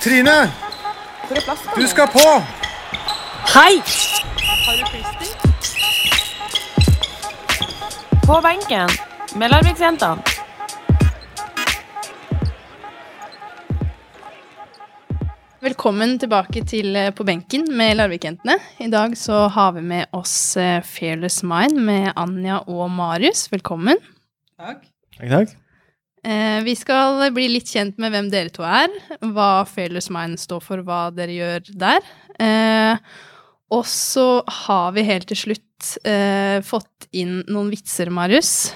Trine! Hvor er plassen? Du skal på! Hei! Har du klister? På benken med Larviksjentene. Velkommen tilbake til eh, På benken med Larvikjentene. I dag så har vi med oss eh, Fearless Mind med Anja og Marius. Velkommen. Takk. Takk, takk. Eh, vi skal bli litt kjent med hvem dere to er, hva Fearless Mind står for, hva dere gjør der. Eh, og så har vi helt til slutt eh, fått inn noen vitser, Marius.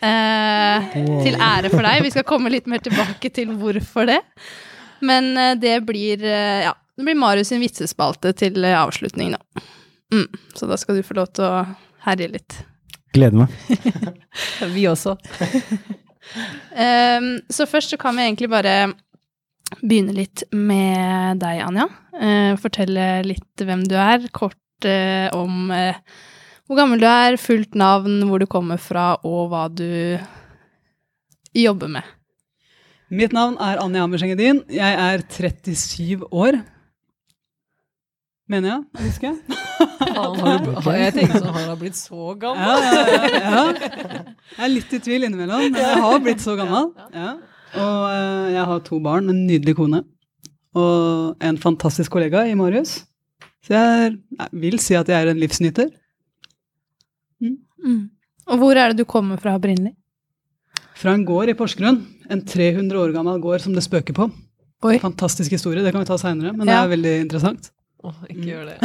Eh, Til ære for deg. Vi skal komme litt mer tilbake til hvorfor det. Men det blir ja, det blir Marius sin vitsespalte til avslutning, da. Mm, så da skal du få lov til å herje litt. Gleder meg. Vi også. Ehm, så først så kan vi egentlig bare begynne litt med deg, Anja. Uh, fortelle litt hvem du er, kort uh, om uh, hvor gammel du er, fullt navn, hvor du kommer fra, og hva du jobber med. Mitt navn er Anja Hammersengedin. Jeg er 37 år. Mener jeg, husker jeg. Jeg tenkte sånn, han har blitt så gammel. Ja, ja, ja, ja. Jeg er litt i tvil innimellom, men jeg har blitt så gammel. Ja. Og eh, jeg har to barn, en nydelig kone og en fantastisk kollega i Marius. Så jeg, jeg vil si at jeg er en livsnyter. Mm. Og hvor er det du kommer fra opprinnelig? Fra en gård i Porsgrunn. En 300 år gammel gård som det spøker på. Oi. Fantastisk historie, det kan vi ta seinere, men det er veldig interessant. Åh, ikke gjør det.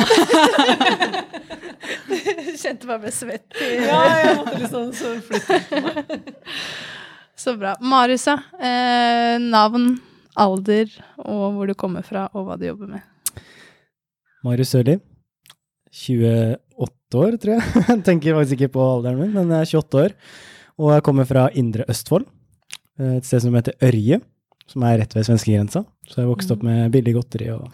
du Kjente meg ble svett. Ja, jeg måtte liksom så flytte. Så bra. Marius, ja. Eh, navn, alder, og hvor du kommer fra, og hva du jobber med. Marius Sørli. 28 år, tror jeg. Jeg tenker faktisk ikke på alderen min, men jeg er 28 år. Og jeg kommer fra Indre Østfold, eh, et sted som heter Ørje, som er rett ved svenskegrensa. Så jeg vokste opp med billig godteri og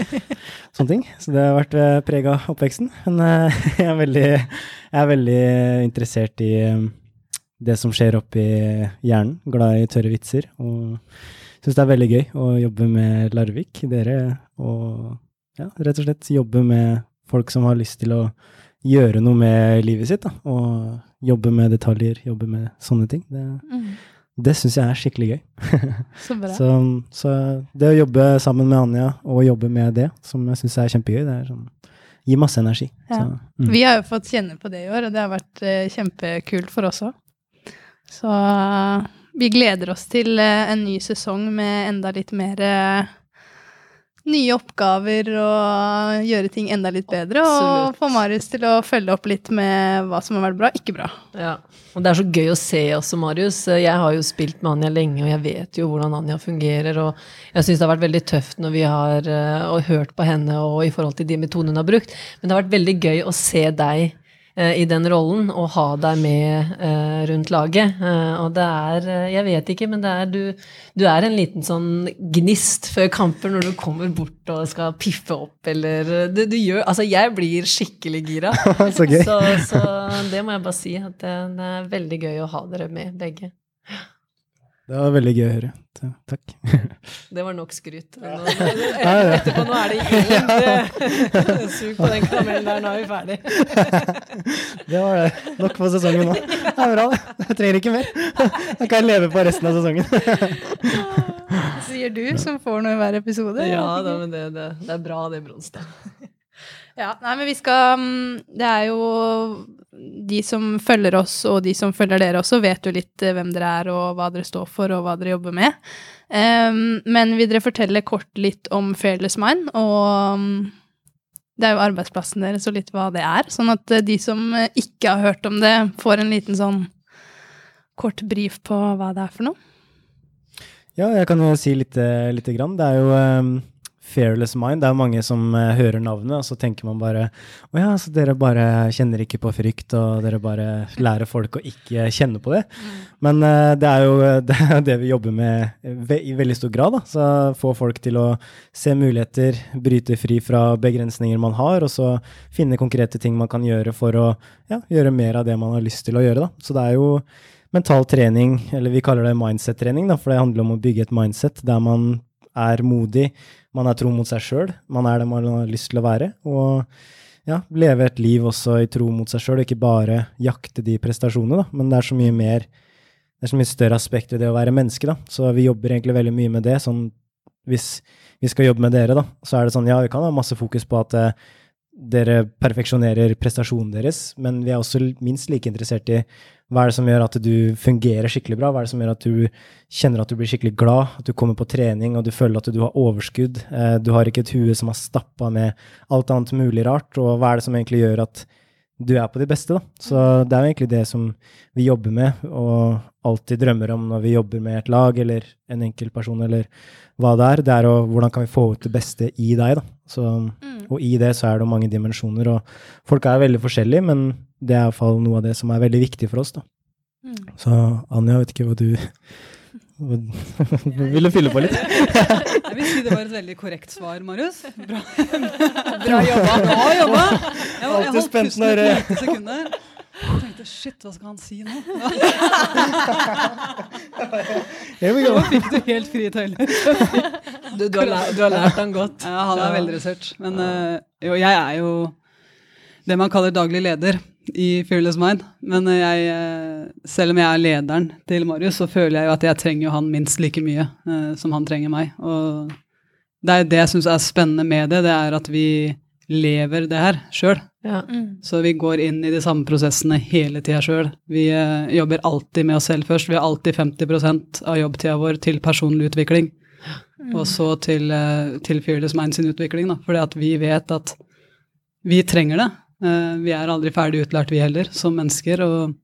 sånne ting. Så det har vært eh, preg av oppveksten. Men eh, jeg er veldig, jeg er veldig interessert i eh, det som skjer oppi hjernen. Glad i tørre vitser. Og syns det er veldig gøy å jobbe med Larvik, dere, og ja, rett og slett jobbe med folk som har lyst til å gjøre noe med livet sitt, da. Og jobbe med detaljer, jobbe med sånne ting. Det, det syns jeg er skikkelig gøy. Så bra. Så, så det å jobbe sammen med Anja og jobbe med det, som jeg syns er kjempegøy, det er sånn Gir masse energi. Ja. Så, mm. Vi har jo fått kjenne på det i år, og det har vært uh, kjempekult for oss òg. Så uh, vi gleder oss til uh, en ny sesong med enda litt mer nye oppgaver og gjøre ting enda litt bedre. Og Absolutt. få Marius til å følge opp litt med hva som har vært bra, ikke bra. Ja, og det er så gøy å se også, Marius. Jeg har jo spilt med Anja lenge, og jeg vet jo hvordan Anja fungerer. Og jeg syns det har vært veldig tøft når vi har eh, og hørt på henne og i forhold til de metodene hun har brukt. Men det har vært veldig gøy å se deg i den rollen og ha deg med uh, rundt laget. Uh, og det er uh, Jeg vet ikke, men det er du, du er en liten sånn gnist før kamper når du kommer bort og skal piffe opp eller eh, du, du gjør Altså, jeg blir skikkelig gira. så. Så, så det må jeg bare si, at det, det er veldig gøy å ha dere med, begge. Det var veldig gøy å høre. Takk. Det var nok skryt. Nå, etterpå nå er det ingen det- Sug på den karamellen der, nå er vi ferdig. Det var det. Nok for sesongen nå. Det er bra, det. Jeg trenger ikke mer. Da kan jeg leve på resten av sesongen. Sier du, som får noe i hver episode. Ja, da, men det, det, det er bra det, Bronstad. Ja, nei, men vi skal mm, Det er jo De som følger oss, og de som følger dere også, vet jo litt eh, hvem dere er, og hva dere står for, og hva dere jobber med. Um, men vil dere fortelle kort litt om Fairless Mind, og mm, det er jo arbeidsplassen deres, og litt hva det er. Sånn at eh, de som eh, ikke har hørt om det, får en liten sånn kort brief på hva det er for noe. Ja, jeg kan jo si litt, lite grann. Det er jo um, Fairless Mind. Det er mange som uh, hører navnet, og så tenker man bare Å ja, så dere bare kjenner ikke på frykt, og dere bare lærer folk å ikke kjenne på det. Men uh, det er jo det, er det vi jobber med ve i veldig stor grad. Da. Så få folk til å se muligheter, bryte fri fra begrensninger man har, og så finne konkrete ting man kan gjøre for å ja, gjøre mer av det man har lyst til å gjøre. Da. Så det er jo mental trening, eller vi kaller det mindset-trening, for det handler om å bygge et mindset der man er modig, man er tro mot seg sjøl, man er det man har lyst til å være. Og ja, leve et liv også i tro mot seg sjøl, ikke bare jakte de prestasjonene, da. Men det er så mye mer Det er så mye større aspekt ved det å være menneske, da. Så vi jobber egentlig veldig mye med det. Sånn hvis vi skal jobbe med dere, da, så er det sånn, ja, vi kan ha masse fokus på at eh, dere perfeksjonerer prestasjonen deres, men vi er også minst like interessert i hva er det som gjør at du fungerer skikkelig bra? Hva er det som gjør at du kjenner at du blir skikkelig glad? At du kommer på trening og du føler at du har overskudd? Eh, du har ikke et hue som er stappa med alt annet mulig rart. Og hva er det som egentlig gjør at du er på de beste, da? Så det er jo egentlig det som vi jobber med, og alltid drømmer om når vi jobber med et lag eller en enkeltperson eller hva det er. Det er å hvordan kan vi få ut det beste i deg, da. Så, og i det så er det mange dimensjoner, og folk er veldig forskjellige, men det er iallfall noe av det som er veldig viktig for oss, da. Så Anja, jeg vet ikke hva du Vil du fylle på litt? Jeg vil si det var et veldig korrekt svar, Marius. Bra, Bra jobba. Bra jobba! Jeg, jeg holdt pusten et eh, lite sekund der. Jeg tenkte shit, hva skal han si nå? Nå fikk du helt frie tøyler. Du, du, har du har lært han godt. Ja, han er veldig research. Men eh, jo, jeg er jo det man kaller daglig leder i Fearless Mind. Men eh, jeg, selv om jeg er lederen til Marius, så føler jeg jo at jeg trenger jo han minst like mye eh, som han trenger meg. Og det er det jeg syns er spennende med det, det er at vi lever det her sjøl. Ja. Så vi går inn i de samme prosessene hele tida sjøl. Vi eh, jobber alltid med oss selv først. Vi har alltid 50% av jobbtida vår til personlig utvikling. Og så til, eh, til Fearless Mind sin utvikling, da. Fordi at vi vet at vi trenger det. Eh, vi er aldri ferdig utlært, vi heller, som mennesker. Og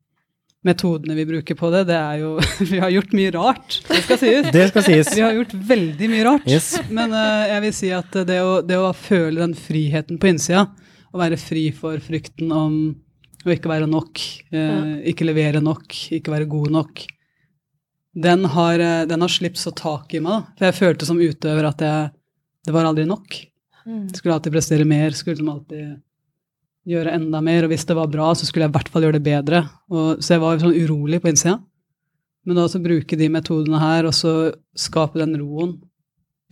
metodene vi bruker på det, det er jo Vi har gjort mye rart, det skal sies. Det skal sies. Vi har gjort veldig mye rart. Yes. Men uh, jeg vil si at det å, det å føle den friheten på innsida, å være fri for frykten om å ikke være nok, eh, ikke levere nok, ikke være god nok, den har, eh, den har slipt så tak i meg. da. For jeg følte som utøver at jeg, det var aldri nok. Jeg skulle alltid prestere mer, skulle alltid gjøre enda mer. Og hvis det var bra, så skulle jeg i hvert fall gjøre det bedre. Og, så jeg var sånn urolig på innsida. Men da å bruke de metodene her, og så skape den roen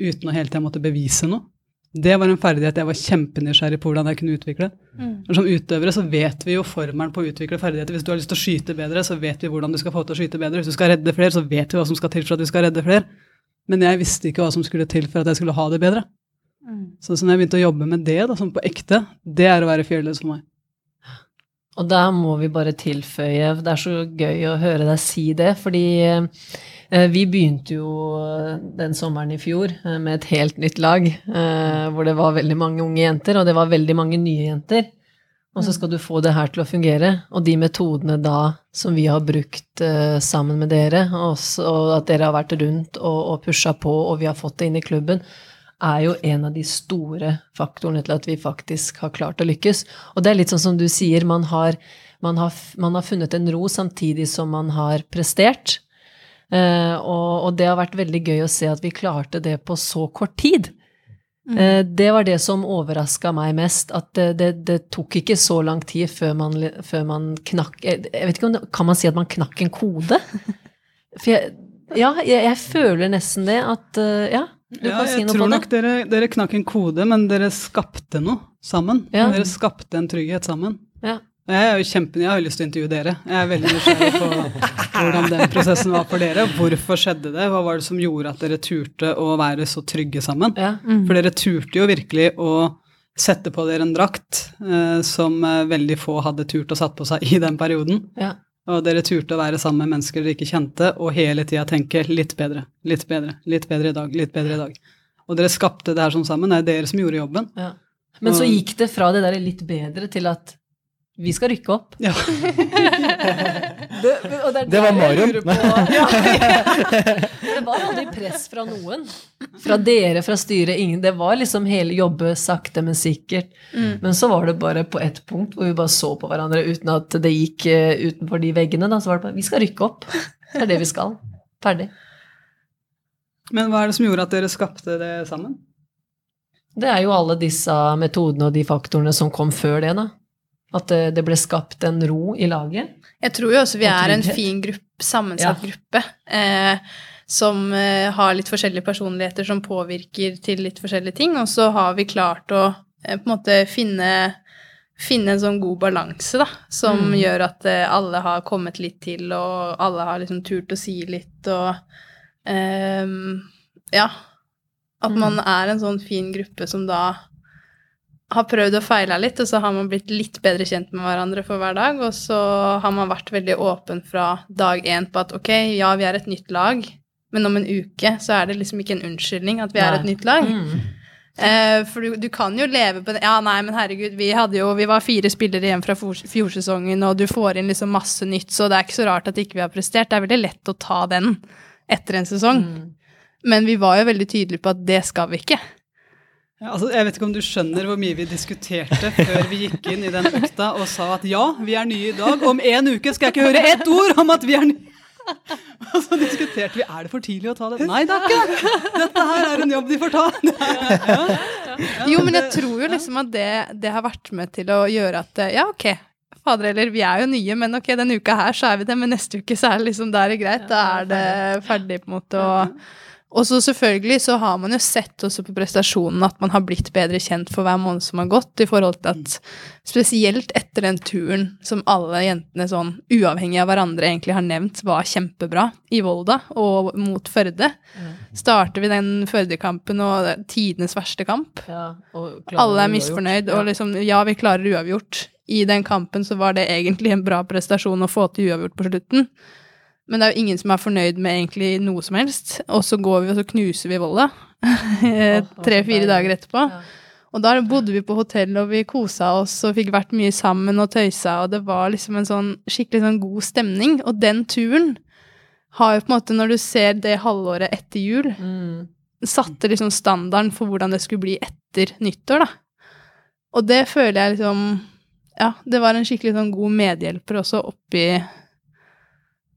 uten å hele tida måtte bevise noe, det var en ferdighet jeg var kjempenysgjerrig på hvordan jeg kunne utvikle. Mm. Som utøvere så vet vi jo formelen på å utvikle ferdigheter. Hvis du har lyst til å skyte bedre, så vet vi hvordan du skal få til å skyte bedre. Hvis du skal redde flere, så vet vi hva som skal til for at du skal redde flere. Men jeg visste ikke hva som skulle til for at jeg skulle ha det bedre. Så, så når jeg begynte å jobbe med det, da, sånn på ekte, det er å være fearless for meg. Og der må vi bare tilføye, det er så gøy å høre deg si det, fordi eh, vi begynte jo eh, den sommeren i fjor eh, med et helt nytt lag, eh, hvor det var veldig mange unge jenter, og det var veldig mange nye jenter. Og så skal du få det her til å fungere. Og de metodene da som vi har brukt eh, sammen med dere, og, og at dere har vært rundt og, og pusha på, og vi har fått det inn i klubben, er jo en av de store faktorene til at vi faktisk har klart å lykkes. Og det er litt sånn som du sier, man har, man har, man har funnet en ro samtidig som man har prestert. Eh, og, og det har vært veldig gøy å se at vi klarte det på så kort tid. Eh, det var det som overraska meg mest, at det, det, det tok ikke så lang tid før man, før man knakk Jeg vet ikke om det, Kan man si at man knakk en kode? For jeg, ja, jeg, jeg føler nesten det at eh, Ja, du Ja, kan si jeg noe tror på det. nok dere, dere knakk en kode, men dere skapte noe sammen. Ja. Dere skapte en trygghet sammen. Ja. Jeg er jo kjempen, jeg har lyst til å intervjue dere. Jeg er veldig nysgjerrig på hvordan den prosessen var for dere. Hvorfor skjedde det? Hva var det som gjorde at dere turte å være så trygge sammen? Ja. For dere turte jo virkelig å sette på dere en drakt eh, som eh, veldig få hadde turt å satt på seg i den perioden. Ja. Og dere turte å være sammen med mennesker dere ikke kjente, og hele tida tenke litt bedre, litt bedre, litt bedre i dag, litt bedre i dag. Og dere skapte det her sånn sammen. Det er dere som gjorde jobben. Ja. Men så gikk det fra det der litt bedre til at vi skal rykke opp. Ja. Det, og det, er Det var Marion. Ja. Det var aldri press fra noen. Fra dere, fra styret, ingen. Det var liksom hele jobbe sakte, men sikkert. Men så var det bare på ett punkt hvor vi bare så på hverandre uten at det gikk eh, utenfor de veggene. Da. Så var det bare Vi skal rykke opp. Det er det vi skal. Ferdig. Men hva er det som gjorde at dere skapte det sammen? Det er jo alle disse metodene og de faktorene som kom før det, da. At det, det ble skapt en ro i laget. Jeg tror jo også vi er en fin gruppe, sammensatt gruppe. Eh, som eh, har litt forskjellige personligheter som påvirker til litt forskjellige ting. Og så har vi klart å eh, på en måte finne, finne en sånn god balanse, da, som Mm. gjør at eh, alle har kommet litt til, og alle har liksom turt å si litt, og ehm, ja. At Mm. man er en sånn fin gruppe som da har prøvd og feila litt, og så har man blitt litt bedre kjent med hverandre for hver dag, og så har man vært veldig åpen fra dag én på at ok, ja, vi er et nytt lag, men om en uke så er det liksom ikke en unnskyldning at vi er et nytt lag. Mm. Eh, for du, du kan jo leve på det Ja, nei, men herregud, vi jo Vi var fire spillere igjen fra fjorsesongen, og du får inn liksom masse nytt, så det er ikke så rart at ikke vi har prestert. Det er veldig lett å ta den etter en sesong. Mm. Men vi var jo veldig tydelige på at det skal vi ikke. Ja, altså, jeg vet ikke om du skjønner hvor mye vi diskuterte før vi gikk inn i den økta og sa at ja, vi er nye i dag. Om en uke skal jeg ikke høre ett ord om at vi er nye. Og så diskuterte vi er det for tidlig å ta det. Nei, det er ikke det. Dette her er en jobb de får ta. Ja. Jo, men jeg tror jo liksom at det, det har vært med til å gjøre at ja, ok, fader eller vi er jo nye, men ok, denne uka her så er vi det, men neste uke så er det liksom, da er det greit, da er det ferdig på en måte. Og, og så selvfølgelig så har man jo sett også på prestasjonen at man har blitt bedre kjent for hver måned som har gått, i forhold til at spesielt etter den turen som alle jentene sånn uavhengig av hverandre egentlig har nevnt var kjempebra i Volda og mot Førde. Starter vi den Førde-kampen og tidenes verste kamp. Ja, Alle er misfornøyd, Ja. og liksom ja, vi klarer uavgjort. I den kampen så var det egentlig en bra prestasjon å få til uavgjort på slutten. Men det er jo ingen som er fornøyd med egentlig noe som helst. Og så går vi og så knuser vi Volda tre-fire dager etterpå. Og da bodde vi på hotell, og vi kosa oss og fikk vært mye sammen og tøysa, og det var liksom en sånn skikkelig sånn god stemning. Og den turen har jo på en måte, når du ser det halvåret etter jul, Mm. satte liksom standarden for hvordan det skulle bli etter nyttår, da. Og det føler jeg liksom Ja, det var en skikkelig sånn god medhjelper også oppi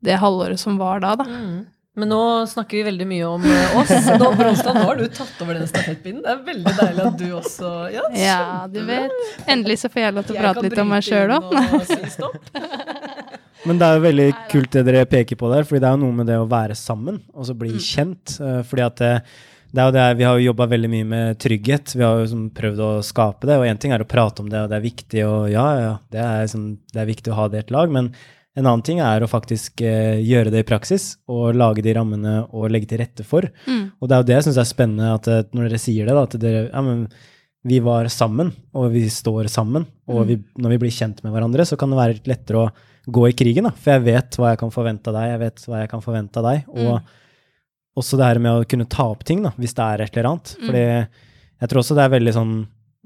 det halvåret som var da, da. Mm. Men nå snakker vi veldig mye om eh, oss. Nå, Bronstad, nå har du tatt over den stafettpinnen. Det er veldig deilig at du også Ja, Ja, du vet. Endelig så får jeg lov til å prate litt om meg sjøl òg. Men det er jo veldig kult det dere peker på der, fordi det er jo noe med det å være sammen og så bli Mm. kjent. eh, fordi at det, det er jo det, Vi har jo jobba veldig mye med trygghet. Vi har jo liksom prøvd å skape det. Og én ting er å prate om det, og det er viktig, og ja, ja, det er, liksom, det er viktig å ha det i et lag. Men en annen ting er å faktisk eh, gjøre det i praksis, og lage de rammene og legge til rette for. Mm. Og det er jo det jeg syns er spennende, at eh, når dere sier det, da, at dere ja, men vi var sammen, og vi står sammen. Og vi, når vi blir kjent med hverandre, så kan det være litt lettere å gå i krigen, da. For jeg vet hva jeg kan forvente av deg, jeg vet hva jeg kan forvente av deg. Og også det her med å kunne ta opp ting, da, hvis det er et eller annet. Fordi jeg tror også det er veldig sånn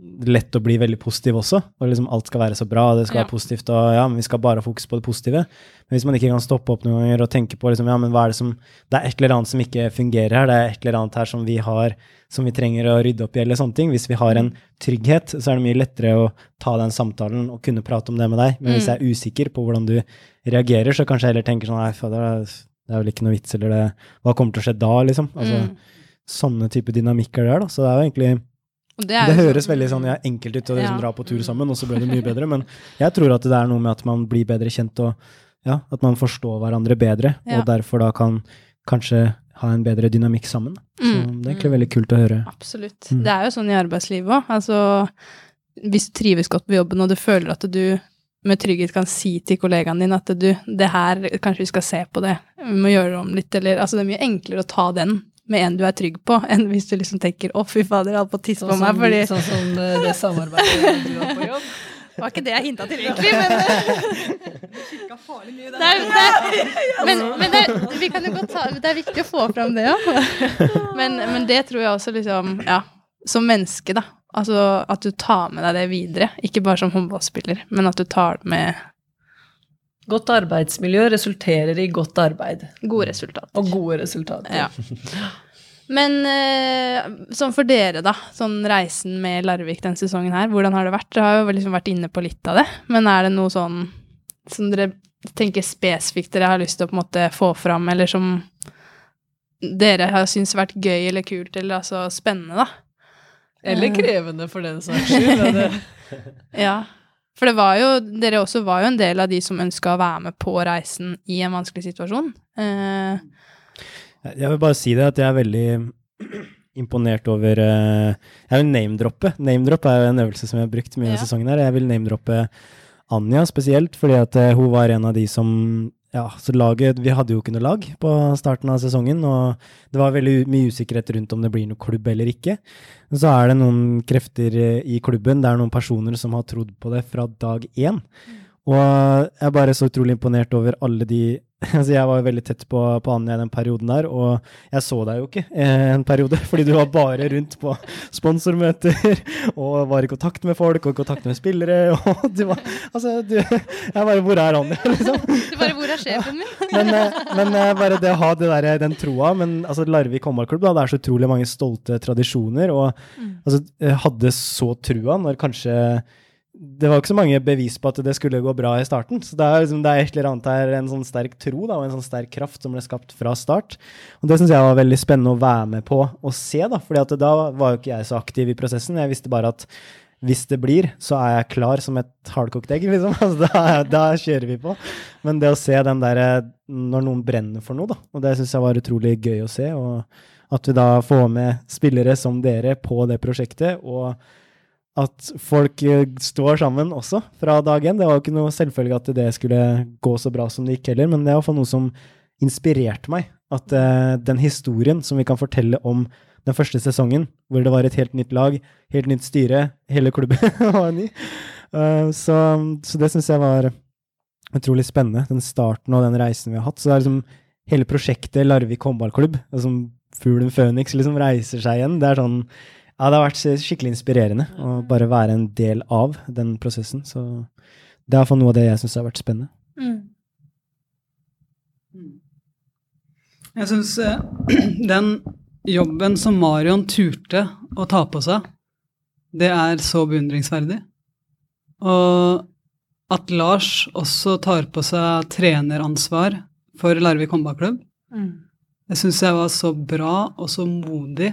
lett å bli veldig positiv også. Og liksom alt skal være så bra, det skal Ja. være positivt, og ja, men vi skal bare ha fokus på det positive. Men hvis man ikke kan stoppe opp noen ganger og tenke på liksom, ja, men hva er det som Det er et eller annet som ikke fungerer her, det er et eller annet her som vi har som vi trenger å rydde opp i, eller sånne ting. Hvis vi har en trygghet, så er det mye lettere å ta den samtalen og kunne prate om det med deg. Men hvis jeg er usikker på hvordan du reagerer, så kanskje jeg heller tenker sånn Nei, fader, det er vel ikke noe vits, eller det Hva kommer til å skje da, liksom? Altså, Mm. Sånne type dynamikker der, da. Så det er jo egentlig det det høres sånn- veldig sånn ja, enkelt ut å liksom dra på tur sammen, og så ble det mye bedre. Men jeg tror at det er noe med at man blir bedre kjent, og ja, at man forstår hverandre bedre, og derfor da kan kanskje ha en bedre dynamikk sammen. Så Mm. det er egentlig veldig kult å høre. Absolutt. Mm. Det er jo sånn i arbeidslivet òg. Altså, hvis du trives godt på jobben, og du føler at du med trygghet kan si til kollegaen din at du, det her, kanskje vi skal se på det, vi må gjøre det om litt, eller Altså, det er mye enklere å ta den med en du er trygg på, enn hvis du liksom tenker 'å, fy fader, jeg holdt på å tisse Sånn på meg', fordi sånn som eh, det samarbeidet du har på jobb. Det var ikke det jeg hinta til, egentlig, men det er, det men, men det, vi kan jo godt ta, det er viktig å få fram det òg. Men, men det tror jeg også liksom Ja, som menneske, da. Altså at du tar med deg det videre. Ikke bare som håndballspiller, men at du tar det med Godt arbeidsmiljø resulterer i godt arbeid. gode resultater. Og gode resultater. Ja. Men eh, sånn for dere, da. Sånn reisen med Larvik denne sesongen her, hvordan har det vært? Dere har jo liksom vært inne på litt av det, men er det noe sånn som dere tenker spesifikt dere har lyst til å på en måte få fram, eller som dere har syntes vært gøy eller kult, eller altså spennende, da? Eller krevende, for den saks skyld. Ja. For det var jo, dere også var jo en del av de som ønska å være med på reisen i en vanskelig situasjon. Eh, Jeg vil bare si det at jeg er veldig imponert over eh, Jeg vil name-droppe. Name-drop er jo en øvelse som jeg har brukt mye Ja. denne sesongen. her. Jeg vil name-droppe Anja spesielt, fordi at eh, hun var en av de som Ja, så laget Vi hadde jo ikke noe lag på starten av sesongen, og det var veldig mye usikkerhet rundt om det blir noe klubb eller ikke. Men så er det noen krefter eh, i klubben, det er noen personer som har trodd på det fra dag én. Og jeg er bare så utrolig imponert over alle de altså Jeg var jo veldig tett på, på Anja i den perioden der, og jeg så deg jo ikke eh, en periode, fordi du var bare rundt på sponsormøter og var i kontakt med folk og i kontakt med spillere. og du var, altså, du, Jeg bare Hvor er Anja? liksom? Du bare, hvor er sjefen min? Men, eh, men eh, bare det å ha det der, den troa Men altså, Larvik håndballklubb, da, det er så utrolig mange stolte tradisjoner. Og altså, eh, hadde så trua når kanskje Det var ikke så mange bevis på at det skulle gå bra i starten. Så det er, liksom, det er et eller annet her, en sånn sterk tro da, og en sånn sterk kraft som ble skapt fra start. Og det syns jeg var veldig spennende å være med på og se, da. fordi da var jo ikke jeg så aktiv i prosessen. Jeg visste bare at hvis det blir, så er jeg klar som et hardkokt egg, liksom. Altså, da, da kjører vi på. Men det å se den derre når noen brenner for noe, da, og det syns jeg var utrolig gøy å se. Og at vi da får med spillere som dere på det prosjektet, og at folk eh, står sammen også fra dag én. Det var jo ikke noe selvfølge at det skulle gå så bra som det gikk heller, men det er iallfall noe som inspirerte meg. At uh, den historien som vi kan fortelle om den første sesongen, hvor det var et helt nytt lag, helt nytt styre, hele klubben var ny. uh, så, så det syns jeg var utrolig spennende, den starten og den reisen vi har hatt. Så det er liksom hele prosjektet Larvik håndballklubb, som fuglen Føniks liksom reiser seg igjen. Det er sånn Ja, det har vært skikkelig inspirerende å bare være en del av den prosessen. Så det er iallfall noe av det jeg syns har vært spennende. Jeg syns den jobben som Marion turte å ta på seg, det er så beundringsverdig. Og at Lars også tar på seg treneransvar for Larvik håndballklubb, det syns jeg var så bra og så modig.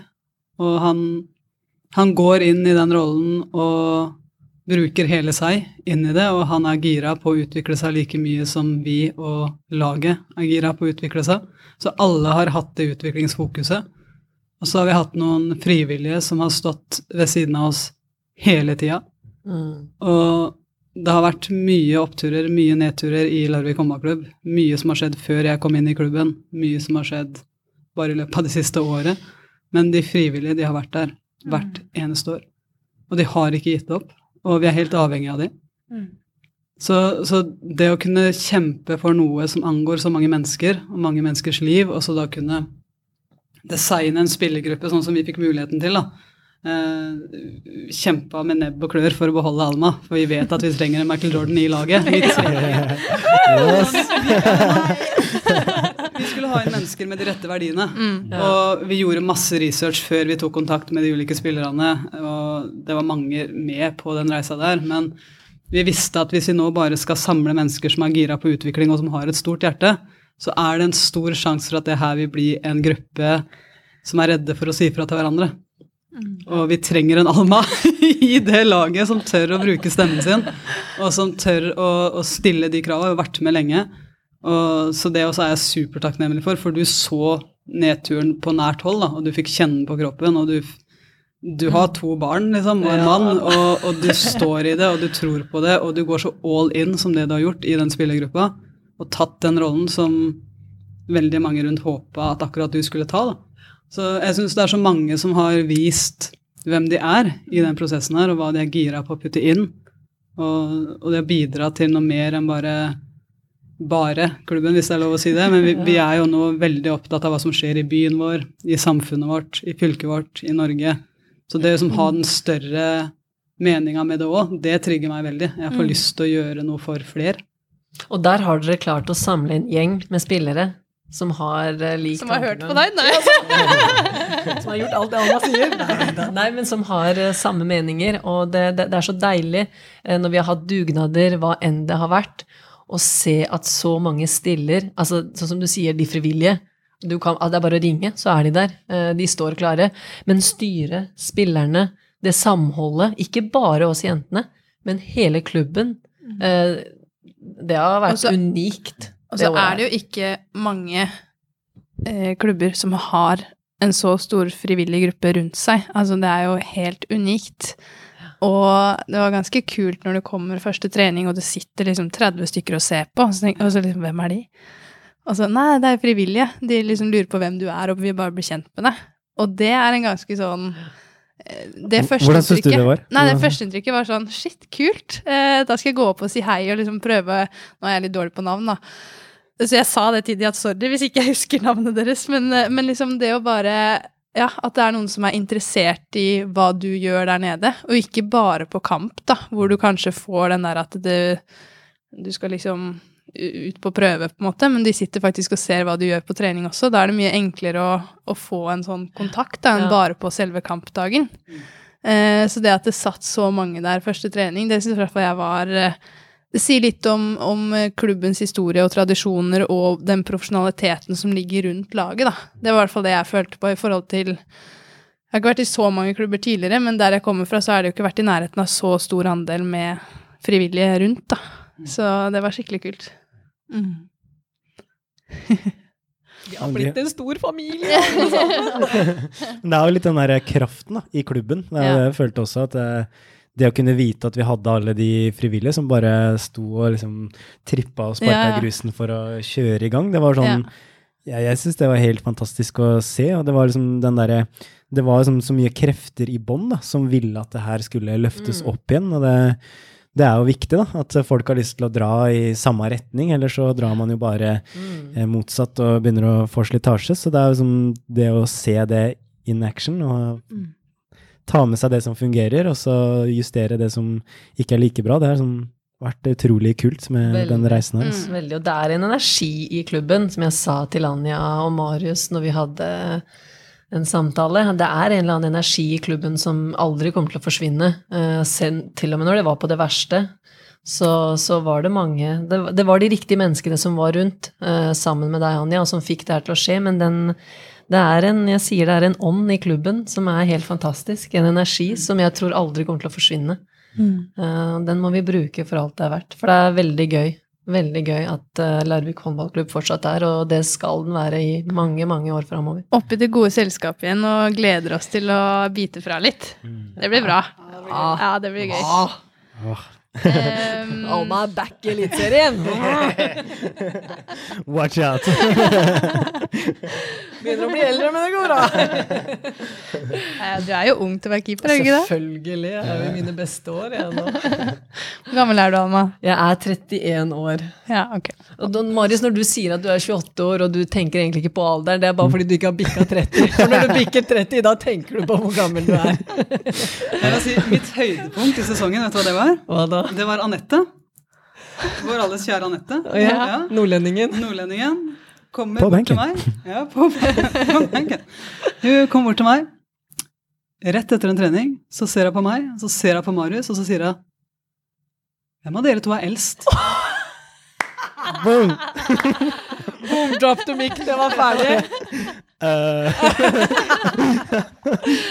Og han, han går inn i den rollen og bruker hele seg inn i det, og han er gira på å utvikle seg like mye som vi og laget er gira på å utvikle seg. Så alle har hatt det utviklingsfokuset. Og så har vi hatt noen frivillige som har stått ved siden av oss hele tida. Mm. Og det har vært mye oppturer, mye nedturer i Larvik håndballklubb. Mye som har skjedd før jeg kom inn i klubben, mye som har skjedd bare i løpet av det siste året. Men de frivillige, de har vært der hvert eneste år. Og de har ikke gitt opp. Og vi er helt avhengig av de. Så, så det å kunne kjempe for noe som angår så mange mennesker, og mange menneskers liv, og så da kunne designe en spillergruppe sånn som vi fikk muligheten til, da. Eh, kjempa med nebb og klør for å beholde Alma, for vi vet at vi trenger en Michael Jordan i laget. Vi, trenger, vi skulle ha inn mennesker med de rette verdiene. Og vi gjorde masse research før vi tok kontakt med de ulike spillerne, og det var mange med på den reisa der. Men vi visste at hvis vi nå bare skal samle mennesker som er gira på utvikling, og som har et stort hjerte, så er det en stor sjanse for at det her vil bli en gruppe som er redde for å si fra til hverandre. Og vi trenger en Alma i det laget som tør å bruke stemmen sin, og som tør å, å stille de kravene. Jeg har vært med lenge. Og, så det også er jeg supertakknemlig for, for du så nedturen på nært hold, da, og du fikk kjenne den på kroppen. og du du har to barn liksom, og en mann, og, og du står i det, og du tror på det, og du går så all in som det du har gjort i den spillergruppa, og tatt den rollen som veldig mange rundt håpa at akkurat du skulle ta. Da. Så jeg syns det er så mange som har vist hvem de er i den prosessen her, og hva de er gira på å putte inn. Og, og det har bidratt til noe mer enn bare bare klubben, hvis det er lov å si det. Men vi, vi er jo nå veldig opptatt av hva som skjer i byen vår, i samfunnet vårt, i fylket vårt, i Norge. Så det å liksom ha den større meninga med det òg, det trigger meg veldig. Jeg får lyst til å gjøre noe for flere. Og der har dere klart å samle en gjeng med spillere som har eh, lik Som har hørt på deg? Nei. Som har gjort alt det Alma sier. Nei, Nei, men som har eh, samme meninger. Og det, det, det er så deilig eh, når vi har hatt dugnader, hva enn det har vært, å se at så mange stiller. Altså, sånn som du sier, de frivillige. Du kan, altså, det er bare å ringe, så er de der. Eh, De står klare. Men styret, spillerne, det samholdet, ikke bare oss jentene, men hele klubben, eh, det har vært også, unikt. Og så er det jo ikke mange eh, klubber som har en så stor frivillig gruppe rundt seg. Altså, det er jo helt unikt. Og det var ganske kult når du kommer første trening, og det sitter liksom 30 stykker og ser på, og så, tenker, og så liksom, hvem er de? Og så, nei, det er frivillige. De liksom lurer på hvem du er, og vil bare bli kjent med deg. Og det er en ganske sånn eh, det Hvordan syns du det var? Nei, det førsteinntrykket var sånn shit, kult. Eh, da skal jeg gå opp og si hei og liksom prøve Nå er jeg litt dårlig på navn, da. Så jeg sa det til de at sorry hvis ikke jeg husker navnet deres, men, eh, men liksom det å bare Ja, at det er noen som er interessert i hva du gjør der nede, og ikke bare på kamp, da, hvor du kanskje får den der at det, du skal liksom ut på prøve, på en måte, men de sitter faktisk og ser hva du gjør på trening også. Da er det mye enklere å, å få en sånn kontakt da, enn Ja. bare på selve kampdagen. Eh, så det at det satt så mange der første trening, det syns i hvert fall jeg var eh, Det sier litt om, om klubbens historie og tradisjoner og den profesjonaliteten som ligger rundt laget, da. Det var i hvert fall det jeg følte på i forhold til Jeg har ikke vært i så mange klubber tidligere, men der jeg kommer fra, så har det jo ikke vært i nærheten av så stor andel med frivillige rundt, da. Så det var skikkelig kult. Mm. Vi har blitt en stor familie! Men det er jo litt den der kraften da, i klubben. Det er Ja. jeg følte også, at eh, det å kunne vite at vi hadde alle de frivillige som bare sto og liksom trippa og sparka Ja, ja. grusen for å kjøre i gang, det var sånn Jeg, jeg syns det var helt fantastisk å se, og det var liksom den derre Det var liksom så mye krefter i bånn som ville at det her skulle løftes Mm. opp igjen, og det det er jo viktig, da, at folk har lyst til å dra i samme retning, eller så drar man jo bare Mm. eh, motsatt og begynner å få slitasje. Så det er jo som det å se det in action og Mm. Ta med seg det som fungerer, og så justere det som ikke er like bra, det har sånn, vært utrolig kult med Veldig. den reisen hans. Mm, Veldig. Og det er en energi i klubben, som jeg sa til Anja og Marius når vi hadde en samtale. Det er en eller annen energi i klubben som aldri kommer til å forsvinne. Eh, til og med når det var på det verste, så, så var det mange det, det var de riktige menneskene som var rundt, eh, sammen med deg, Anja, og som fikk det her til å skje. Men den, det er en jeg sier det er en ånd i klubben som er helt fantastisk. En energi som jeg tror aldri kommer til å forsvinne. Mm. Eh, Den må vi bruke for alt det er verdt. For det er veldig gøy. Veldig gøy at eh, Larvik håndballklubb fortsatt er, og det skal den være i mange, mange år framover. Opp i det gode selskapet igjen og gleder oss til å bite fra litt. Det blir bra. Ja, det blir gøy. Åh, Um, Alma er back i Eliteserien! watch out! Begynner å bli eldre, men det går bra. eh, du er jo ung til å være keeper, er du ikke det? Selvfølgelig. Jeg er jo i mine beste år, igjen nå. Hvor gammel er du, Alma? Jeg er 31 år. Ja, ok. Og Don Marius, når du sier at du er 28 år, og du tenker egentlig ikke på alderen, det er bare fordi du ikke har bikka 30. For når du bikker 30, da tenker du på hvor gammel du er. Jeg vil si, Mitt høydepunkt i sesongen, vet du hva det var? Hva da? Det var Anette. Vår alles kjære Anette. Ja. Nordlendingen. Nordlendingen. Kommer På bort til meg. Ja, på, på benken. Hun kom bort til meg. Rett etter en trening så ser hun på meg, så ser hun på Marius, og så sier hun Hvem av dere to er eldst? Boom! Boom, drop the mic, det var ferdig. Eh,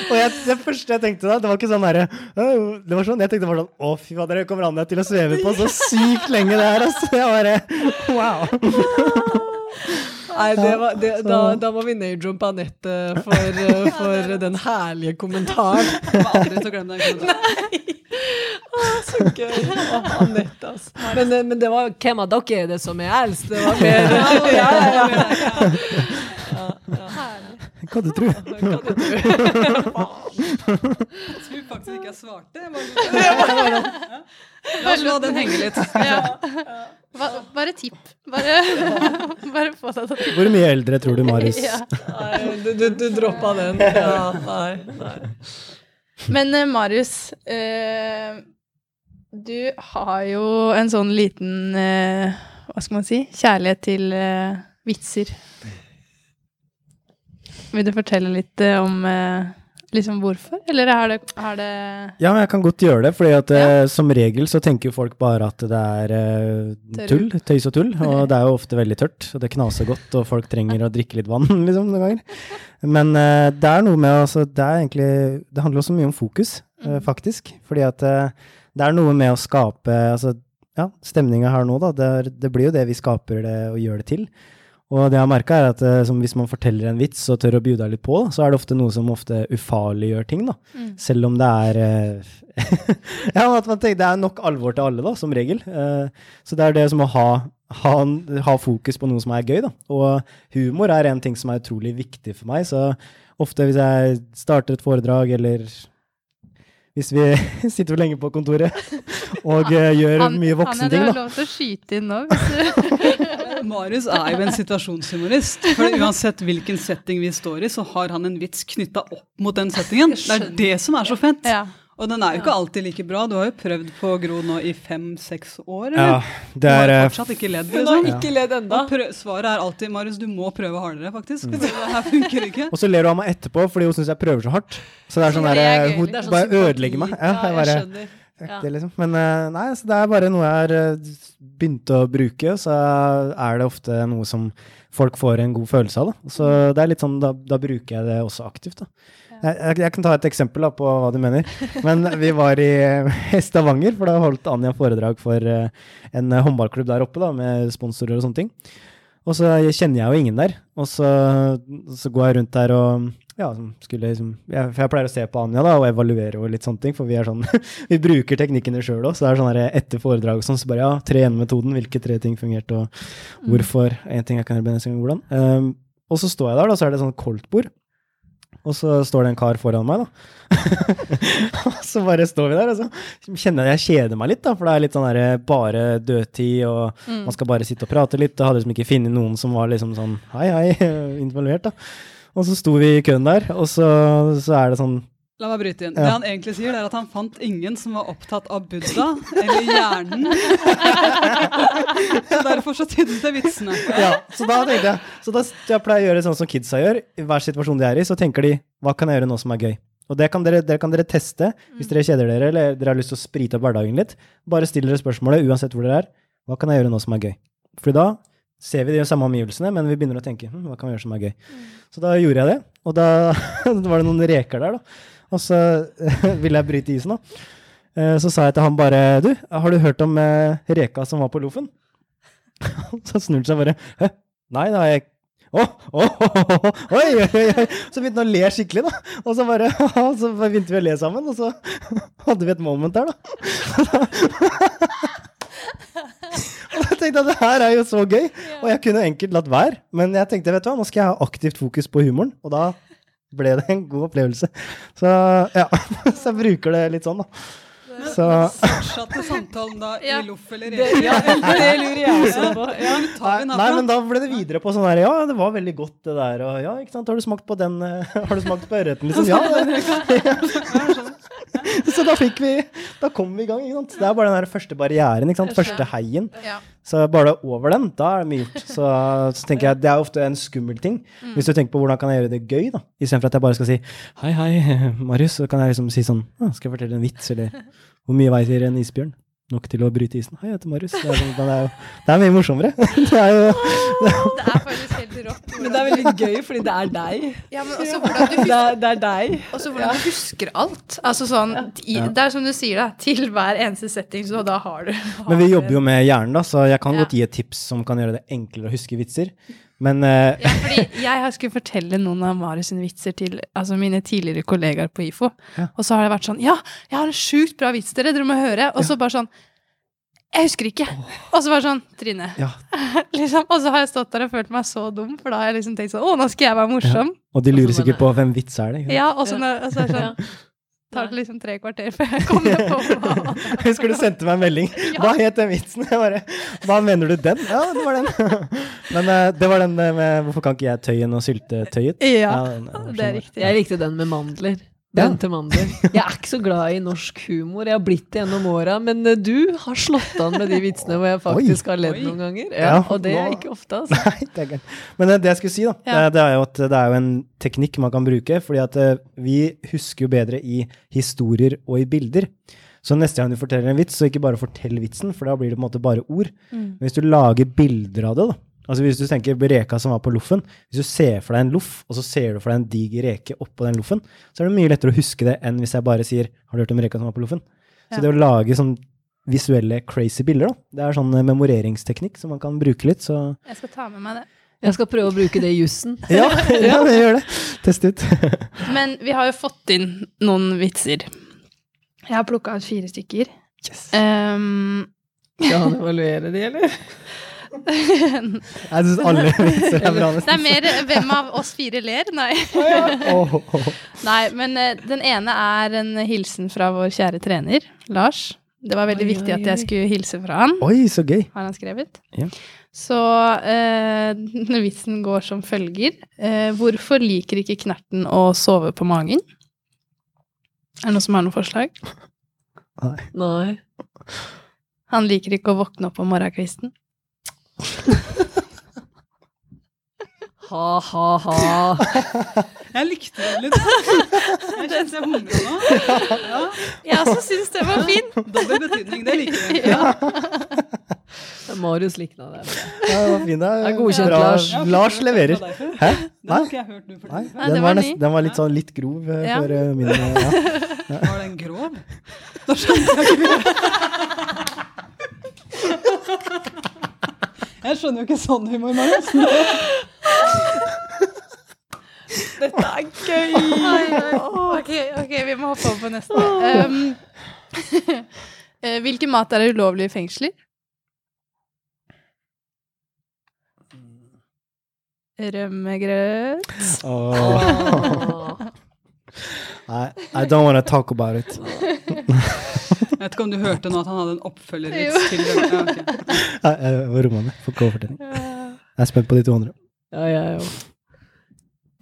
og jeg, det første jeg tenkte da, det var ikke sånn derre «Åh», Det var sånn, jeg tenkte bare sånn Å, fy fader, det kommer Anja til å sveve på så sykt lenge det her, altså. Jeg bare Wow. Nei, det var, det, da, da må vi name-jumpe Anette for, eh, for den herlige kommentaren. Kommer aldri til å glemme den kommentaren. Å, så gøy. Å, Anette, altså. Men, eh, men det var hvem av dere er det som er eldst? Det var mer ja, ja, ja. Hva du tror? Hva du tror. Jeg tror faktisk ikke. Jeg svarte. Ja. La oss la den henge litt. Ja. Bare tipp. Bare, bare få deg til å. Hvor mye eldre tror du Marius? Ja. Nei, du, du, du droppa den. Ja, nei, nei. Men uh, Marius, uh, du har jo en sånn liten uh, Hva skal man si? Kjærlighet til vitser. Vil du fortelle litt eh, om eh, liksom hvorfor, eller er det, er det Ja, men jeg kan godt gjøre det, for eh, som regel så tenker folk bare at det er tull, tøys og tull, og det er jo ofte veldig tørt, og det knaser godt, og folk trenger å drikke litt vann, liksom, noen ganger. Men det er noe med, altså, det er egentlig, det handler også mye om fokus, eh, faktisk, fordi at det er noe med å skape, altså, ja, stemninga her nå da, det, er, det blir jo det vi skaper det og gjør det til. Og det jeg har merka, er at eh, som hvis man forteller en vits og tør å bjuda litt på, så er det ofte noe som ofte ufarliggjør ting, da. Mm. Selv om det er eh, Ja, at man tenker det er nok alvor til alle, da, som regel. Eh, så det er det som å ha, ha, ha fokus på noe som er gøy, da. Og humor er en ting som er utrolig viktig for meg, så ofte hvis jeg starter et foredrag eller hvis vi sitter for lenge på kontoret og uh, gjør Han- mye voksenting, Han har jo lov til å skyte inn nå. Marius er jo en situasjonshumorist. For uansett hvilken setting vi står i, så har han en vits knytta opp mot den settingen. Det er det som er så fett. Ja. Og den er jo ikke alltid like bra. Du har jo prøvd på Gro nå i fem-seks år, Ja, det er, Du har eh, fortsatt ikke ledd, Hun har liksom. ikke ledd enda. Svaret er alltid Marius, du må prøve hardere, faktisk. Det her funker ikke. Og så ler du av meg etterpå fordi hun syns jeg prøver så hardt. Så det er sånn Det der, er eh, hun er sånn bare sympati. ødelegger meg. Ja, jeg bare. Ja. det, liksom. Men eh, nei, så det er bare noe jeg har begynt å bruke, så er det ofte noe som folk får en god følelse av. Da. Så det er litt sånn, da, da bruker jeg det også aktivt. da. Jeg, jeg, kan ta et eksempel da, på hva du mener. Men vi var i Stavanger, for da holdt Anja foredrag for eh, en håndballklubb der oppe da, med sponsorer og sånne ting. Og så kjenner jeg jo ingen der. Og så, så går jeg rundt der og ja, skulle liksom jeg, For jeg pleier å se på Anja da, og evaluere og litt sånne ting, for vi er sånn Vi bruker teknikkene sjøl òg, så det er sånn etter foredrag og sånn, så bare ja, tre igjen metoden, hvilke tre ting fungerte, og hvorfor. En ting jeg kan gjøre neste gang, hvordan. Um, og så står jeg der, da, så er det sånn koldtbord. Og så står det en kar foran meg, da. og så bare står vi der, og så kjenner jeg jeg kjeder meg litt, da, for det er litt sånn der bare dødtid, og Mm. man skal bare sitte og prate litt. Jeg hadde liksom ikke funnet noen som var liksom sånn hei, hei, involvert, da. Og så sto vi i køen der, og så, så er det sånn La meg bryte inn. Ja. Det han egentlig sier, det er at han fant ingen som var opptatt av Buddha eller hjernen. så Derfor så tydde det vitsene. Ja, så da tenkte jeg Så da jeg pleier å gjøre sånn som kidsa gjør. I hver situasjon de er i, så tenker de hva kan jeg gjøre nå som er gøy? Og det kan dere, det kan dere teste hvis dere kjeder dere eller dere har lyst til å sprite opp hverdagen litt. Bare still dere spørsmålet uansett hvor dere er. Hva kan jeg gjøre nå som er gøy? For da ser vi de samme omgivelsene, men vi begynner å tenke hm, hva kan vi gjøre som er gøy? Så da gjorde jeg det, og da var det noen reker der, da. Og så ville jeg bryte isen, da. Eh, Så sa jeg til han bare Du, har du hørt om eh, reka som var på Lofen? Så snur han seg bare Hæ? Nei, det har jeg ikke. Oh, oh, oh, oi, oi, oi. Så begynte han å le skikkelig, da. Og så bare Så begynte vi å le sammen, og så hadde vi et moment der, da. Og da tenkte jeg at det her er jo så gøy, og jeg kunne enkelt latt være. Men jeg tenkte vet du hva, nå skal jeg ha aktivt fokus på humoren, og da ble det en god opplevelse. Så ja, så jeg bruker det litt sånn, da. Så Fortsatte samtalen da Ja. i loff eller Det, ja, det lurer jeg også på. Ja. Ja, den Nei, men da ble det videre på sånn her Ja, det var veldig godt det der, og ja, ikke sant, har du smakt på den eh, Har du smakt på ørreten, liksom? Ja. Det. Så da fikk vi Da kom vi i gang, ikke sant. Det er bare den der første barrieren, ikke sant. Første heien. Ja. Så bare over den, da er det mye gjort. Så, så tenker jeg det er ofte en skummel ting. Hvis du tenker på hvordan kan jeg gjøre det gøy, da. Istedenfor at jeg bare skal si hei, hei, Marius, så kan jeg liksom si sånn Skal jeg fortelle en vits, eller hvor mye veier en isbjørn? Nok til å bryte isen. Hei, jeg heter Marius. Det er, det er, jo, det er mye morsommere. Det er jo Det er faktisk helt rått. Men det er veldig gøy, fordi det er deg. Ja, men også hvordan du Det husker, er, det er deg. også hvordan du husker alt. Altså sånn, i, Det er som du sier, da. Til hver eneste setting, så da har du har Men vi jobber jo med hjernen, da, så jeg kan Ja. godt gi et tips som kan gjøre det enklere å huske vitser. Men uh... Ja, fordi jeg har skulle fortelle noen av Marius sine vitser til altså mine tidligere kollegaer på IFO. Ja. Og så har det vært sånn Ja, jeg har en sjukt bra vits dere, dere må høre. Og så bare sånn Jeg husker ikke. Og så bare sånn Trine. ja, liksom. Og så har jeg stått der og følt meg så dum, for da har jeg liksom tenkt sånn Å, nå skal jeg være morsom. og de lurer sikkert på hvem vits er det. Ja, og så, og så er det sånn tar det liksom tre kvarter før jeg kommer på hva Husker du sendte meg en melding? Hva het den vitsen? Jeg bare, Hva mener du den? Ja, det var den. Men eh, det var den eh, med Hvorfor kan ikke jeg tøyen og syltetøyet? Ja, den, eh, det er riktig. Jeg likte den med mandler. Ja. Den. Jeg er ikke så glad i norsk humor. Jeg har blitt det gjennom åra, men eh, du har slått an med de vitsene hvor jeg faktisk har ledd noen ganger. Ja, Ja, og det er ikke ofte, altså. Nei, det er gærent. Men eh, det jeg skulle si, da, Ja. det, det er jo at det er jo en teknikk man kan bruke. fordi at eh, vi husker jo bedre i historier og i bilder. Så neste gang du forteller en vits, så ikke bare fortell vitsen, for da blir det på en måte bare ord. Mm. Men hvis du lager bilder av det, da. Altså Hvis du tenker reka som var på loffen, hvis du ser for deg en loff, og så ser du for deg en diger reke oppå den loffen, så er det mye lettere å huske det enn hvis jeg bare sier 'Har du hørt om reka som var på loffen?' Så Ja. det å lage sånn visuelle crazy bilder, da, det er sånn eh, memoreringsteknikk som man kan bruke litt. Så Jeg skal ta med meg det. Jeg skal prøve å bruke det i jussen. Ja, ja det gjør det. Test ut. Men vi har jo fått inn noen vitser. Jeg har plukka ut fire stykker. Yes. Um, Skal han evaluere de, eller? Jeg syns alle vitser er bra. det er mer hvem av oss fire ler. Nei. Nei, men eh, den ene er en hilsen fra vår kjære trener, Lars. Det var veldig Oi, viktig oi, at jeg skulle hilse fra han, Oi, så gøy. har han skrevet. Ja. Så eh, vitsen går som følger. Eh, hvorfor liker ikke knerten å sove på magen? Er det noen som har noen forslag? Nei. Han liker ikke å våkne opp om morgenkvisten. Ha, ha, ha. Jeg likte den litt. Jeg kjente jeg humra nå. Ja, Jeg også syns det var fint. Dobbel betydning, det liker jeg. Ja. Marius likna det. Ja, det var fin. Det er godkjent, Bra. Lars. Lars leverer. Hæ? Nei. Nei, den var nesten, den var litt sånn litt grov eh, Ja. for eh, min eh, ja. Var den grov? Da skjønner jeg ikke Jeg skjønner jo ikke sånn humor, Marius. Dette er gøy! Ok, ok, vi må hoppe over på neste. Um, eh, hvilken mat er ulovlig i fengsler? Rømmegrøt. Oh. I, I don't want to talk about it. Jeg vet ikke om du hørte nå at han hadde en oppfølgervits til den. Ja, okay. Nei, Jeg var rommende. Får ikke overtenning. Jeg er spent på de to andre. Ja, jeg òg.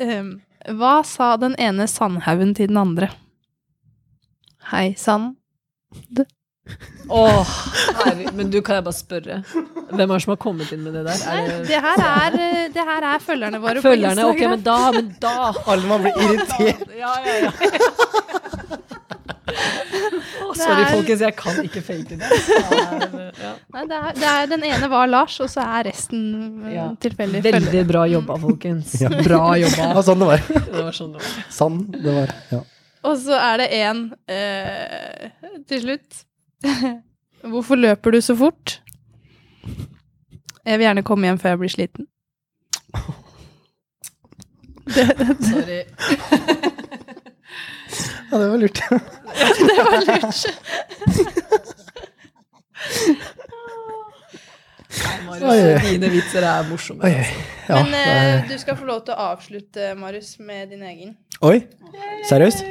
Um, hva sa den ene sandhaugen til den andre? Hei, sand. Åh, herre, men du, kan jeg bare spørre? Hvem er det som har kommet inn med det der? Er det det her er, eh, det her er følgerne våre følgerne? på Ok, men da, men da Alle man blir irritert. Ja, ja, ja. Sorry, er- folkens, jeg kan ikke fake det. Ja. Nei, det er, det er, den ene var Lars, og så er resten eh, Ja. tilfeldig Veldig Veldig bra jobba, folkens. Ja. Bra Det jobba. var sånn det var. Det var sånn det var. Sann det var. Ja. Og så er det en eh, til slutt. Hvorfor løper du så fort? Jeg vil gjerne komme hjem før jeg blir sliten. Sorry. Ja, det var lurt. Det var lurt. Nei, Oi. Marius, dine vitser er morsomme. Altså. ja, Men eh, er- du skal få lov til å avslutte, Marius, med din egen. Oi, seriøst?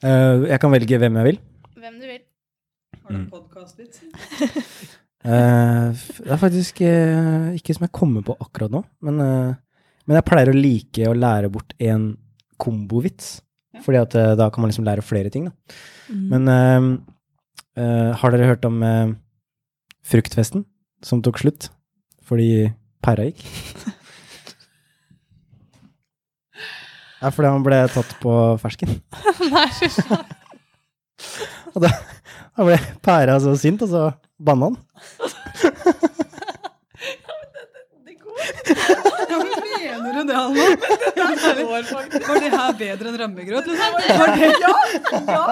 Uh, jeg kan velge hvem jeg vil. Hvem du vil. Har du en podcastvits? Eh, det er faktisk uh, ikke som jeg kommer på akkurat nå, men, uh, men jeg pleier å like å lære bort en kombovits. Ja. Fordi at eh, da kan man liksom lære flere ting, da. Mm. Men eh, eh, har dere hørt om eh, fruktfesten som tok slutt fordi pæra gikk? Ja, fordi han ble tatt på fersken. Nei, fy faen. Og da, da ble pæra så sint, og så banna han. Ja, men mener du det, Alma? Var det her bedre enn rømmegrøt? Ja, ja?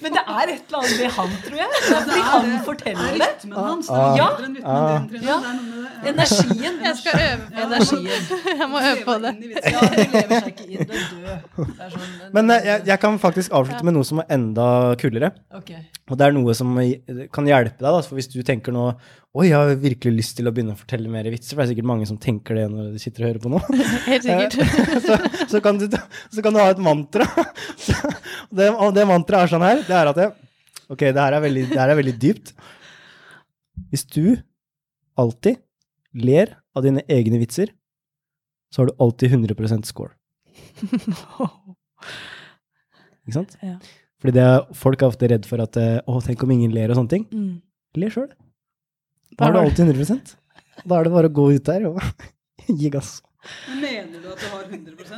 Men det er et eller annet ved han, tror jeg. Fordi han forteller det. Rytmen hans er Ja. bedre enn rytmen din, Trine. Det er noe det. Energien. Jeg skal øve på det. Energien. Jeg må øve på det. Ja, du lever seg ikke inn, du er død. Det sånn, Men eh, jeg, jeg kan faktisk avslutte med noe som er enda kulere. Ok. Og det er noe som kan hjelpe deg, da. For hvis du tenker nå Oi, jeg har virkelig lyst til å begynne å fortelle mer vitser, for det er sikkert mange som tenker det når de sitter og hører på nå. Helt sikkert. så, så, kan du, så kan du ha et mantra. Så, og det, og det mantraet er sånn her. Det er at det, Ok, det her er veldig, det her er veldig dypt. Hvis du alltid ler av dine egne vitser, så har du alltid 100% score. Ikke sant? Ja. Fordi det er, folk er ofte redd for at eh, Å, tenk om ingen ler og sånne ting. Mm. Ler sjøl. Da har du alltid 100 Da er det bare å gå ut der og gi gass. Mener du at du har 100%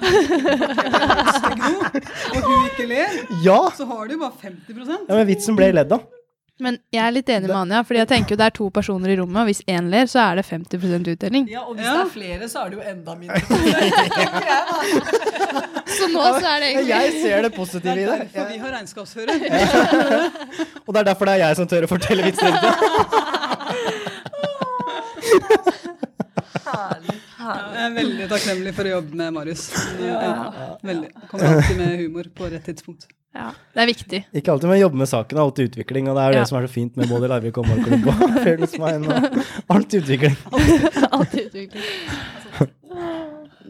og hun ikke ler, Ja! så har du jo bare 50% ja men vitsen ble ledd av. Men jeg er litt enig med Anja, fordi jeg tenker jo det er to personer i rommet, og hvis én ler, så er det 50% utdeling. Ja, og hvis Ja. det er flere, så er det jo enda mindre. Så nå så er det egentlig Jeg ser det positive i det. det. derfor vi har regnskapsfører. Og det er derfor det er jeg som tør å fortelle vitser. Herlig. Jeg er veldig takknemlig for å jobbe med Marius. Ja. Veldig. Kommer alltid med humor på rett tidspunkt. Ja, det er viktig. Ikke alltid men jobbe med saken, er alltid utvikling. Og det er Ja. det som er så fint med både Larvik og Marklubb og Fearless Mine. Alt utvikling. Alt utvikling.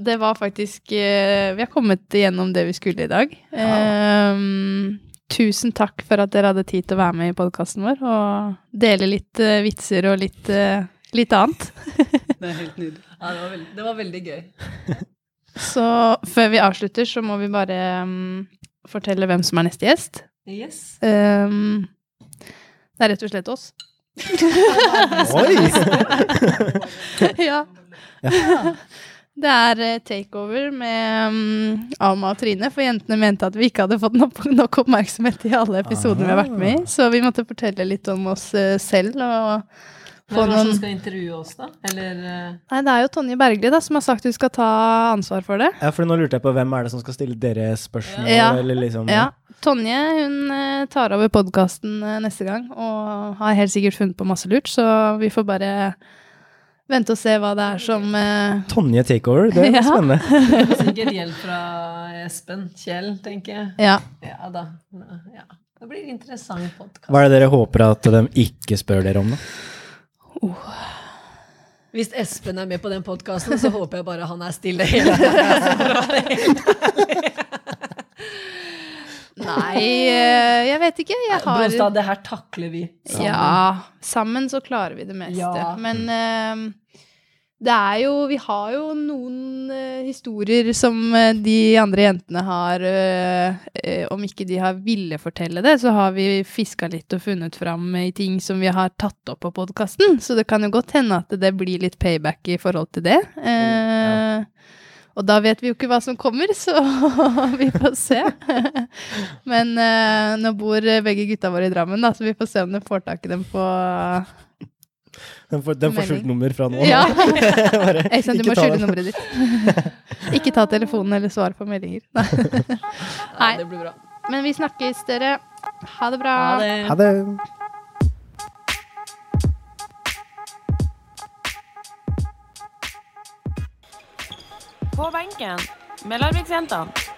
Det var faktisk eh, Vi har kommet igjennom det vi skulle i dag. Ehm, tusen takk for at dere hadde tid til å være med i podkasten vår og dele litt eh, vitser og litt, eh, litt annet. Det er helt nydelig. Ja, det, var veldig, det var veldig gøy. Så før vi avslutter, så må vi bare um, fortelle hvem som er neste gjest. Yes. Um, det er rett og slett oss. Oi! ja. Det er eh, takeover med um, Alma og Trine, for jentene mente at vi ikke hadde fått nok, nok oppmerksomhet i alle episodene vi har vært med i. Så vi måtte fortelle litt om oss eh, selv og få Hvem er det som skal intervjue oss, da? Eller eh, Nei, det er jo Tonje Bergli da, som har sagt hun skal ta ansvar for det. Ja, for nå lurte jeg på hvem er det som skal stille dere spørsmål? Ja. Eller liksom, Ja. Tonje hun eh, tar over podkasten neste gang og har helt sikkert funnet på masse lurt, så vi får bare vente og se hva det er som uh... Tonje Takeover, det er Ja. spennende. er sikkert hjelp fra Espen Kjell, tenker jeg. Ja. Ja da. Ja. Det blir en interessant podkast. Hva er det dere håper at de ikke spør dere om, da? Hvis Espen er med på den podkasten, så håper jeg bare han er stille hele tiden. Nei, eh, jeg vet ikke. Jeg har Bronstad, det her takler vi. sammen. Ja, sammen så klarer vi det meste. Ja. Men eh, det er jo Vi har jo noen uh, historier som uh, de andre jentene har uh, Om ikke de har ville fortelle det, så har vi fiska litt og funnet fram i ting som vi har tatt opp på podkasten. Så det kan jo godt hende at det blir litt payback i forhold til det. Ja. og da vet vi jo ikke hva som kommer, så vi får se. Men nå bor begge gutta våre i Drammen, da, så vi får se om de får tak i dem på Den får, den får skjult nummer fra nå. Ja. Bare, Ikke sant, du må ta skjule nummeret ditt. Ikke ta telefonen eller svare på meldinger. Nei. Nei. det blir bra. Men vi snakkes, dere. Ha det bra. Ha det. Ha det. På benken med Larviksjentene.